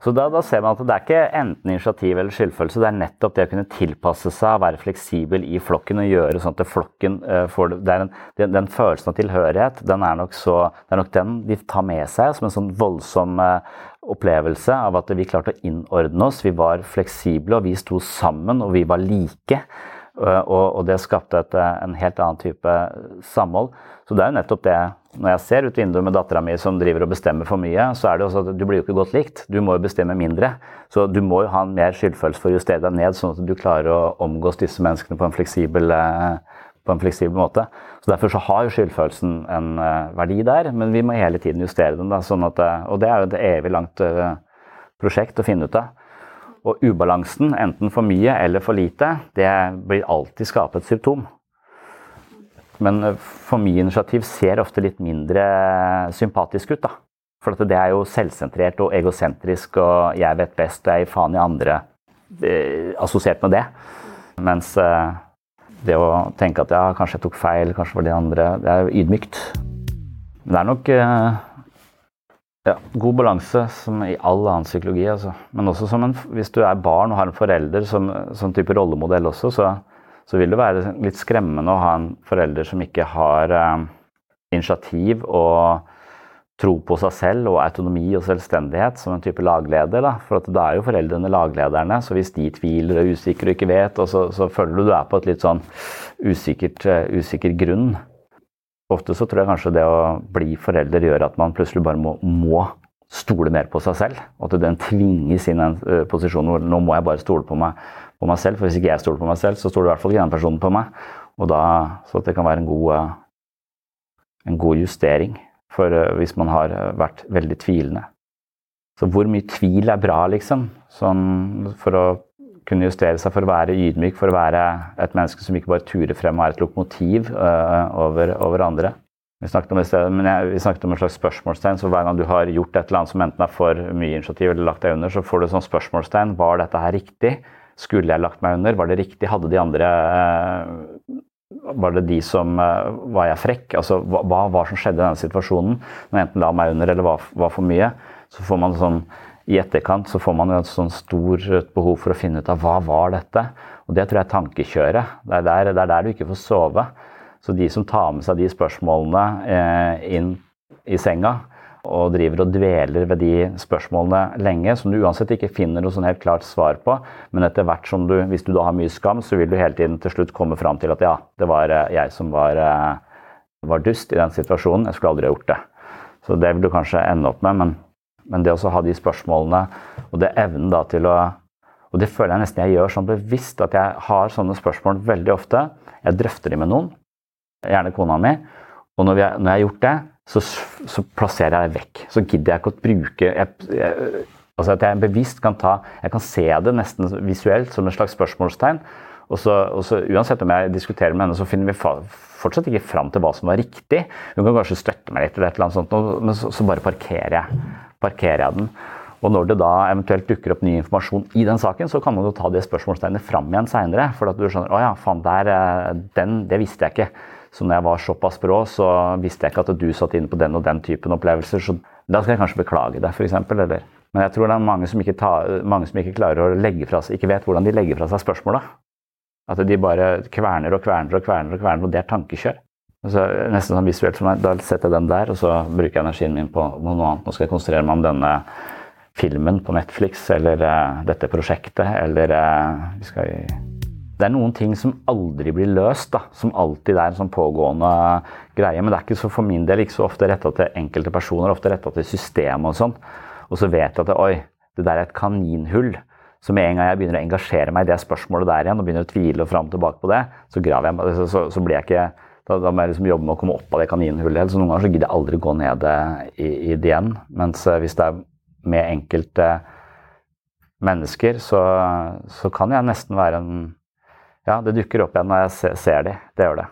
Så da, da, ser man at det er ikke enten initiativ eller skyldfølelse, det er nettopp det å kunne tilpasse seg, være fleksibel i flokken og gjøre sånn at flokken uh, får det. en, den, den, følelsen av tilhørighet, den er nok så, det er nok den de tar med seg som en sånn voldsom uh, opplevelse av at vi klarte å innordne oss. Vi var fleksible, og vi sto sammen, og vi var like. Eh, og, det skapte et, en helt annen type samhold. Så det er jo nettopp det Når jeg ser ut vinduet med dattera mi som driver og bestemmer for mye, så er det også at du blir jo ikke godt likt. Du må jo bestemme mindre. Så du må jo ha en mer skyldfølelse for å justere deg ned, sånn at du klarer å omgås disse menneskene på en fleksibel, eh, på en fleksibel måte. Så Derfor så har jo skyldfølelsen en verdi der, men vi må hele tiden justere den. Da, sånn at, og det er jo et evig langt prosjekt å finne ut av. Og ubalansen, enten for mye eller for lite, det blir alltid skapet symptom. Men eh, for mye initiativ ser ofte litt mindre sympatisk ut, da. For det er jo selvsentrert og egosentrisk og 'jeg vet best' og 'jeg faen i andre' eh, assosiert med det. Mens eh, det å tenke at ja, kanskje jeg tok feil, kanskje var de andre, det er jo ydmykt. Men det er nok eh, ja, God balanse, som i all annen psykologi. Altså. Men også en, hvis du er barn og har en forelder som, som type rollemodell også, så, så, vil det være litt skremmende å ha en forelder som ikke har eh, initiativ og tro på seg selv og autonomi og selvstendighet som en type lagleder. Da. For da er jo foreldrene laglederne, så hvis de tviler og er usikre og ikke vet, og så, så føler du du er på et litt sånn usikkert, uh, usikker grunn. Ofte så tror jeg kanskje det å bli forelder gjør at man plutselig bare må, må stole mer på seg selv. At den tvinges inn i en uh, posisjon hvor nå må jeg bare stole på meg, på meg, selv. For hvis ikke jeg stoler på meg selv, så stoler i hvert fall ikke den personen på meg. Og da, så det kan være en god, uh, en god justering for uh, hvis man har vært veldig tvilende. Så hvor mye tvil er bra, liksom? Sånn for å kunne justere seg for å være ydmyk, for å være et menneske som ikke bare turer frem og er et lokomotiv uh, over, over, andre. Vi snakket, om det, men jeg, vi snakket om et slags spørsmålstegn, så hver gang du har gjort et eller annet som enten er for mye initiativ eller lagt deg under, så får du sånn spørsmålstegn. Var dette her riktig? Skulle jeg lagt meg under? Var det riktig? Hadde de andre uh, Var det de som uh, Var jeg frekk? Altså, hva, var som skjedde i denne situasjonen? Når jeg enten la meg under eller var for mye, så får man sånn i etterkant så får man et sånn stort behov for å finne ut av hva var dette. Og det tror jeg er tankekjøret. Det er der, det er der du ikke får sove. Så de som tar med seg de spørsmålene eh, inn i senga, og driver og dveler ved de spørsmålene lenge, som du uansett ikke finner noe sånn helt klart svar på, men etter hvert som du, hvis du da har mye skam, så vil du hele tiden til slutt komme fram til at ja, det var eh, jeg som var, eh, var dust i den situasjonen, jeg skulle aldri ha gjort det. Så det vil du kanskje ende opp med, men men det å ha de spørsmålene og det evnen da til å Og det føler jeg nesten jeg gjør sånn bevisst, at jeg har sånne spørsmål veldig ofte. Jeg drøfter de med noen, gjerne kona mi. Og når, vi, når jeg har gjort det, så, så, plasserer jeg det vekk. Så gidder jeg ikke å bruke jeg, jeg, Altså at jeg bevisst kan ta Jeg kan se det nesten visuelt som et slags spørsmålstegn. Og så, og så, Uansett om jeg diskuterer med henne, så finner vi fortsatt ikke fram til hva som var riktig. Hun kan kanskje støtte meg litt, eller et eller annet sånt, men så, så bare parkerer jeg parkerer jeg den. Og når det da eventuelt dukker opp ny informasjon i den saken, så kan man jo ta det spørsmålstegnet fram igjen seinere. For at du skjønner å ja, faen, der, eh, den, det visste jeg ikke. Så når jeg var såpass brå, så visste jeg ikke at du satt inne på den og den typen opplevelser. Så da skal jeg kanskje beklage deg, f.eks. Eller Men jeg tror det er mange som, tar, mange som ikke klarer å legge fra seg, ikke vet hvordan de legger fra seg spørsmåla. At de bare kverner og kverner og kverner, og kverner, og det er tankekjør. Altså, nesten sånn visuelt for meg. Da setter jeg den der, og så bruker jeg energien min på noe annet. Nå skal jeg konsentrere meg om denne filmen på Netflix, eller uh, dette prosjektet, eller uh, vi skal Det er noen ting som aldri blir løst, da. Som alltid er en sånn pågående greie. Men det er ikke så for min del ikke så ofte retta til enkelte personer, ofte retta til systemet og sånn. Og så vet jeg at oi, det der er et kaninhull Så med en gang jeg begynner å engasjere meg i det spørsmålet der igjen, og begynner å tvile og fram og tilbake på det, så jeg så, så, blir jeg ikke da, da må jeg liksom jobbe med å komme opp av det kaninhullet. Så noen ganger så gidder jeg aldri gå ned i, i det igjen. Mens hvis det er med enkelte mennesker, så, så kan jeg nesten være en Ja, det dukker opp igjen når jeg ser, ser de. Det gjør det.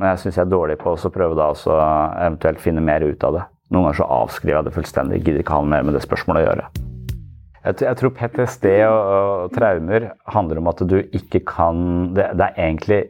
Men jeg syns jeg er dårlig på å prøve da å eventuelt finne mer ut av det. Noen ganger så avskriver jeg det fullstendig. Gidder ikke ha mer med det spørsmålet å gjøre. Jeg, jeg tror PTSD og, og, traumer handler om at du ikke kan det, det, er egentlig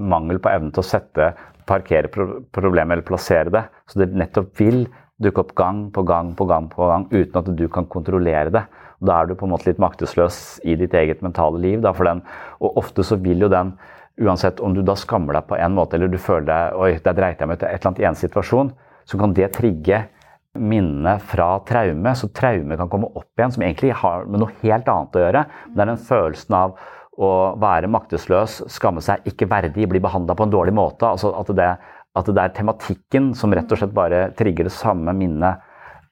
mangel på evne til å sette, parkere pro, problemet eller plassere det. Så det nettopp vil dukke opp gang på gang på gang på gang uten at du kan kontrollere det. Da er du på en måte litt maktesløs i ditt eget mentale liv. Da, den, og ofte så vil jo den, uansett om du da skammer deg på en måte eller du føler deg oi, der dreit jeg meg ut et eller annet i en situasjon, så kan det trigge minnet fra traume. Så traume kan komme opp igjen, som egentlig har med noe helt annet å gjøre. Det er den følelsen av å være maktesløs, skamme seg, ikke verdig, bli behandla på en dårlig måte. altså at det, at det, er tematikken som rett og slett bare trigger det samme minnet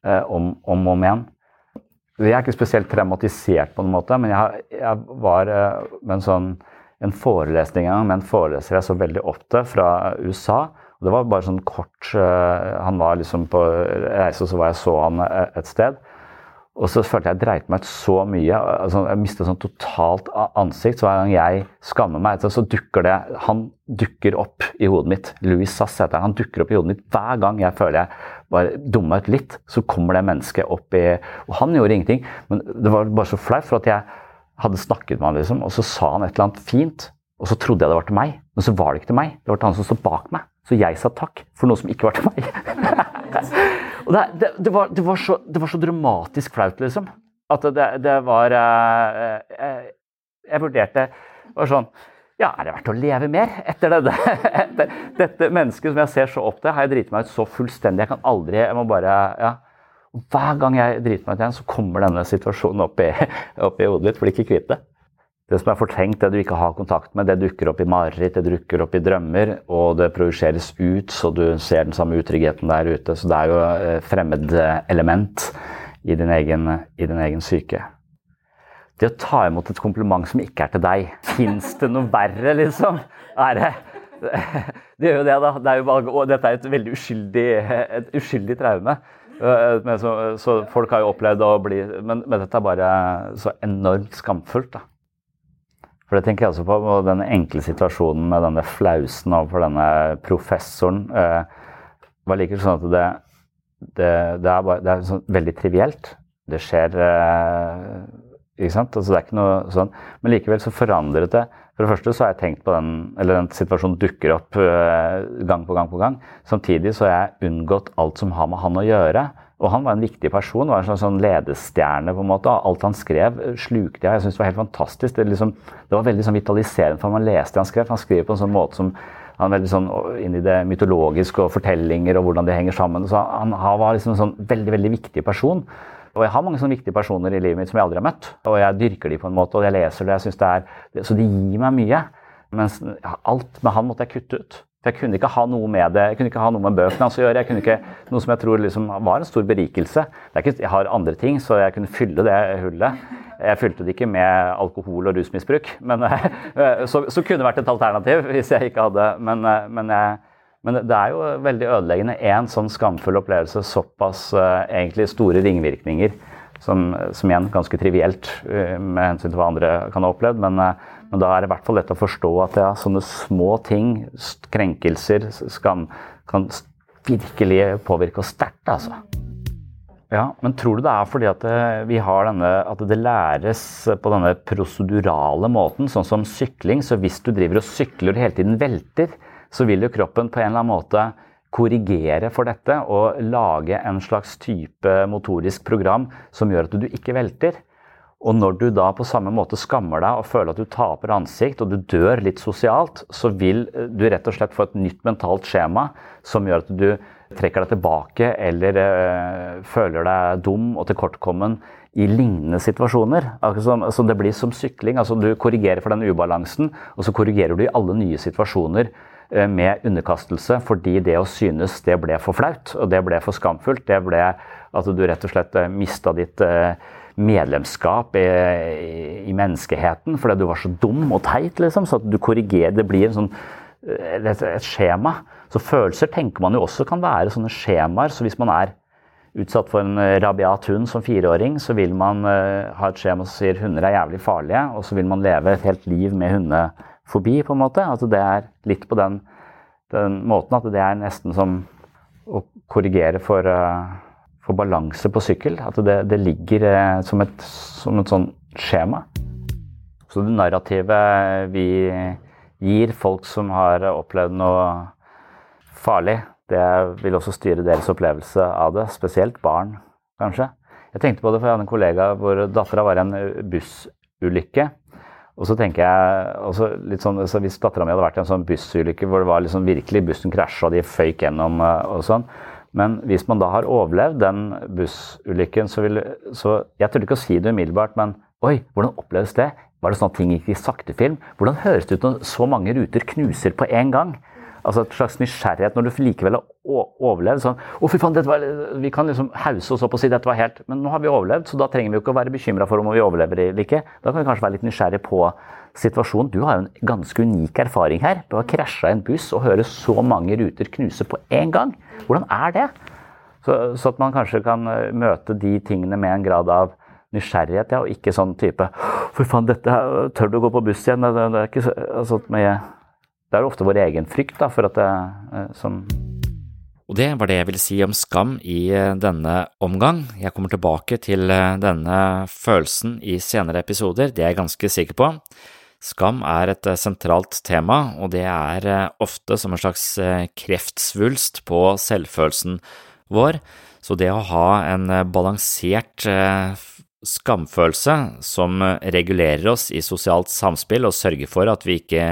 eh, om og om igjen. Jeg er ikke spesielt traumatisert på noen måte, men jeg, jeg var eh, med en sånn en forelesning en gang med en foreleser jeg så veldig opp til fra USA. Og det var bare sånn kort uh, Han var liksom på reise, og så var jeg så han et sted. Og så følte jeg jeg dreit meg ut så mye. Altså, jeg mistet sånn totalt ansikt. Så hver gang jeg skammer meg, så dukker det Han dukker opp i hodet mitt. Louis Sass heter han. Han dukker opp i hodet mitt hver gang jeg føler jeg bare dumma ut litt. Så kommer det mennesket opp i Og han gjorde ingenting, men det var bare så flaut, for at jeg hadde snakket med han, liksom, og så sa han et eller annet fint. Og så trodde jeg det var til meg, men så var det ikke til meg. Det var til han som stod bak meg. Så jeg sa takk for noe som ikke var til meg. og det, det, det, var, det, var så, det var så dramatisk flaut, liksom. At det, det var eh, jeg, jeg vurderte var sånn Ja, er det verdt å leve mer etter dette? etter dette mennesket som jeg ser så opp til, har jeg driti meg ut så fullstendig. Jeg kan aldri Jeg må bare Ja. Hver gang jeg driter meg ut igjen, så kommer denne situasjonen opp i, opp i hodet mitt, Blir ikke kvitt det. Det som er fortrengt, det du ikke har kontakt med, det dukker opp i mareritt, det dukker opp i drømmer, og det projiseres ut, så du ser den samme utryggheten der ute. Så det er jo et fremmedelement i i din egen syke. Det å ta imot et kompliment som ikke er til deg, fins det noe verre, liksom? Er det? Det gjør jo det, da. Det er jo bare, og dette er et veldig uskyldig, et uskyldig traume. Så, så, folk har jo opplevd å bli Men, men dette er bare så enormt skamfullt, da. For det tenker jeg også på, og den enkle situasjonen med denne flausen overfor denne professoren eh, var like sånn at det, det, det er, bare, det er sånn veldig trivielt. Det skjer eh, Ikke sant? Altså, det er ikke noe sånn. Men likevel så forandret det. For det første så har jeg tenkt på den eller den situasjonen dukker opp eh, gang på gang på gang. Samtidig så har jeg unngått alt som har med han å gjøre. Og han var en viktig person, var en sånn, sånn ledestjerne. på en måte. Alt han skrev, slukte jeg. Jeg synes det var helt fantastisk. Det, liksom, det var veldig sånn vitaliserende for man leste det han skrev. Han skriver på en sånn måte som han er veldig sånn inn i det mytologiske og fortellinger og hvordan det henger sammen. Så han, han var liksom en sånn veldig veldig viktig person. Og jeg har mange sånne viktige personer i livet mitt som jeg aldri har møtt. Og jeg dyrker de på en måte, og jeg leser det. jeg synes det er, Så de gir meg mye. Mens alt med han måtte jeg kutte ut. For Jeg kunne ikke ha noe med det, jeg kunne ikke ha noe med bøkene hans å gjøre. jeg kunne ikke, Noe som jeg tror liksom var en stor berikelse. Ikke, jeg har andre ting, så jeg kunne fylle det hullet. Jeg fylte det ikke med alkohol og rusmisbruk, men, så, så kunne det vært et alternativ hvis jeg ikke hadde Men, men, jeg, men det er jo veldig ødeleggende. Én sånn skamfull opplevelse, såpass egentlig store ringvirkninger, som, som igjen ganske trivielt med hensyn til hva andre kan ha opplevd. men men da er det i hvert fall lett å forstå at ja, sånne små ting, krenkelser, skam, kan virkelig påvirke oss sterkt. altså. Ja, Men tror du det er fordi at eh, vi har denne, at det læres på denne prosedurale måten, sånn som sykling? Så hvis du driver og sykler og hele tiden velter, så vil jo kroppen på en eller annen måte korrigere for dette og lage en slags type motorisk program som gjør at du ikke velter. Og når du da på samme måte skammer deg og føler at du taper ansikt og du dør litt sosialt, så vil eh, du rett og slett få et nytt mentalt skjema som gjør at du trekker deg tilbake eller øh, føler deg dum og tilkortkommen i lignende situasjoner. Altså, altså det blir som sykling. altså Du korrigerer for den ubalansen, og så korrigerer du i alle nye situasjoner med underkastelse fordi det å synes det ble for flaut og det ble for skamfullt. Det ble At du rett og slett mista ditt uh, medlemskap i, i, menneskeheten fordi du var så dum og teit, liksom. Så at du korrigerer Det blir sånn, et, et skjema. Så følelser tenker man jo også kan være sånne skjemaer. Så hvis man er utsatt for en rabiat hund som fireåring, så vil man uh, ha et skjema som sier hunder er jævlig farlige, og så vil man leve et helt liv med hundefobi, på en måte. Altså det er litt på den, den måten at det er nesten som å korrigere for, uh, for balanse på sykkel. At det, det ligger uh, som, et, som et sånn skjema. Så det narrativet vi gir folk som har opplevd noe farlig, det vil også styre deres opplevelse av det. Spesielt barn, kanskje. Jeg tenkte på det, for jeg hadde en kollega hvor dattera var i en bussulykke. Og så tenker jeg litt sånn, så Hvis dattera mi hadde vært i en sånn bussulykke hvor det var liksom virkelig bussen krasja og de føyk gjennom og sånn Men hvis man da har overlevd den bussulykken, så vil så Jeg tør ikke å si det umiddelbart, men oi, hvordan oppleves det? Var det sånn at ting gikk i saktefilm? Hvordan høres det ut når så mange ruter knuser på en gang? altså et slags nysgjerrighet når du likevel har overlevd. sånn, å fy faen, var, Vi kan liksom hause oss opp og si dette var helt Men nå har vi overlevd, så da trenger vi jo ikke å være bekymra for om vi overlever eller ikke. Da kan vi kanskje være litt nysgjerrige på situasjonen. Du har jo en ganske unik erfaring her. Du har krasja en buss og hører så mange ruter knuse på én gang. Hvordan er det? Så, så, at man kanskje kan eh, møte de tingene med en grad av nysgjerrighet, ja, og ikke sånn type For faen, dette tør du å gå på buss igjen? Det, det, er ikke så, altså, mye det er ofte vår egen frykt da, for at det eh, som og det var det jeg ville si om skam i eh, denne omgang. Jeg kommer tilbake til denne følelsen i senere episoder, det er jeg ganske sikker på. Skam er et sentralt tema, og det er ofte som en slags kreftsvulst på selvfølelsen vår, så det å ha en balansert skamfølelse som regulerer oss i sosialt samspill og sørger for at vi ikke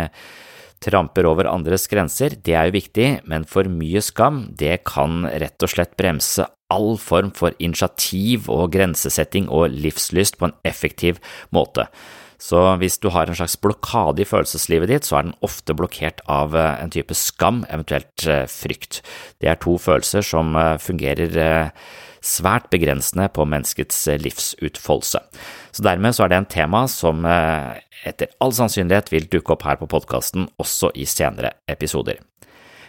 tramper over andres grenser, det er jo viktig, men for mye skam, det kan rett og slett bremse all form for initiativ og grensesetting og livslyst på en effektiv måte. Så hvis du har en slags blokade i følelseslivet ditt, så er den ofte blokkert av eh, en type skam, eventuelt eh, frykt. Det er to følelser som eh, fungerer svært begrensende på menneskets livsutfoldelse. Så dermed så er det en tema som etter all sannsynlighet vil dukke opp her på podkasten også i senere episoder.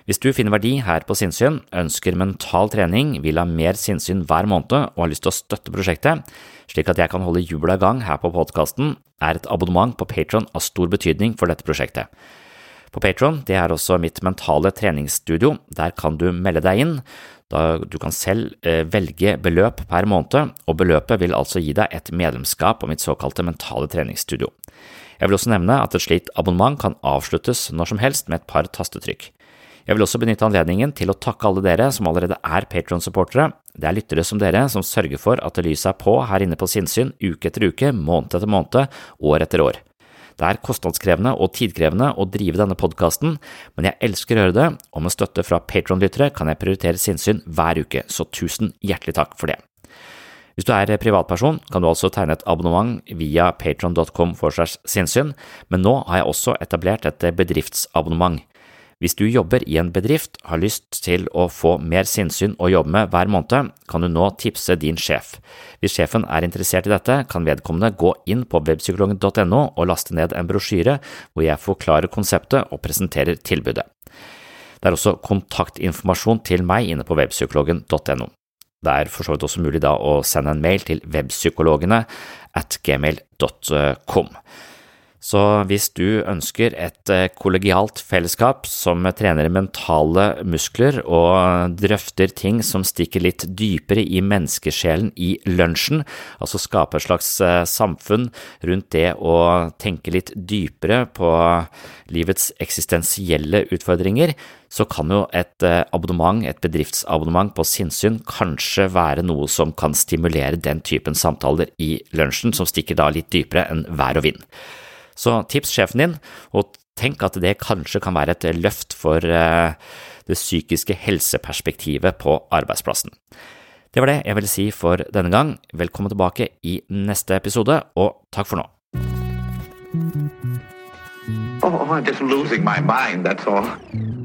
Hvis du finner verdi her på sinnssyn, ønsker mental trening, vil ha mer sinnssyn hver måned og har lyst til å støtte prosjektet, slik at jeg kan holde hjula i gang her på podkasten, er et abonnement på Patron av stor betydning for dette prosjektet. På Patron, det er også mitt mentale treningsstudio, der kan du melde deg inn, da du kan selv eh, velge beløp per måned, og beløpet vil altså gi deg et medlemskap på mitt såkalte mentale treningsstudio. Jeg vil også nevne at et slikt abonnement kan avsluttes når som helst med et par tastetrykk. Jeg vil også benytte anledningen til å takke alle dere som allerede er Patron-supportere. Det er lyttere som dere som sørger for at lyset er på her inne på sinnssyn uke etter uke, måned etter måned, år etter år. Det er kostnadskrevende og tidkrevende å drive denne podkasten, men jeg elsker å gjøre det, og med støtte fra Patron-lyttere kan jeg prioritere sinnssyn hver uke, så tusen hjertelig takk for det. Hvis du er privatperson, kan du altså tegne et abonnement via patron.com for sinnssyn, men nå har jeg også etablert et bedriftsabonnement. Hvis du jobber i en bedrift, har lyst til å få mer sinnssyn å jobbe med hver måned, kan du nå tipse din sjef. Hvis sjefen er interessert i dette, kan vedkommende gå inn på webpsykologen.no og laste ned en brosjyre hvor jeg forklarer konseptet og presenterer tilbudet. Det er også kontaktinformasjon til meg inne på webpsykologen.no. Det er for så vidt også mulig da å sende en mail til webpsykologene at gmail.com. Så hvis du ønsker et eh, kollegialt fellesskap som trener mentale muskler og drøfter ting som stikker litt dypere i menneskesjelen i lunsjen, altså skape et slags eh, samfunn rundt det å tenke litt dypere på livets eksistensielle utfordringer, så kan jo et eh, abonnement, et bedriftsabonnement på sinnssyn kanskje være noe som kan stimulere den typen samtaler i lunsjen, som stikker da litt dypere enn vær og vind. Så tips sjefen din, og tenk at det kanskje kan være et løft for eh, det psykiske helseperspektivet på arbeidsplassen. Det var det jeg ville si for denne gang. Velkommen tilbake i neste episode, og takk for nå. Oh, I'm just losing my mind, that's all.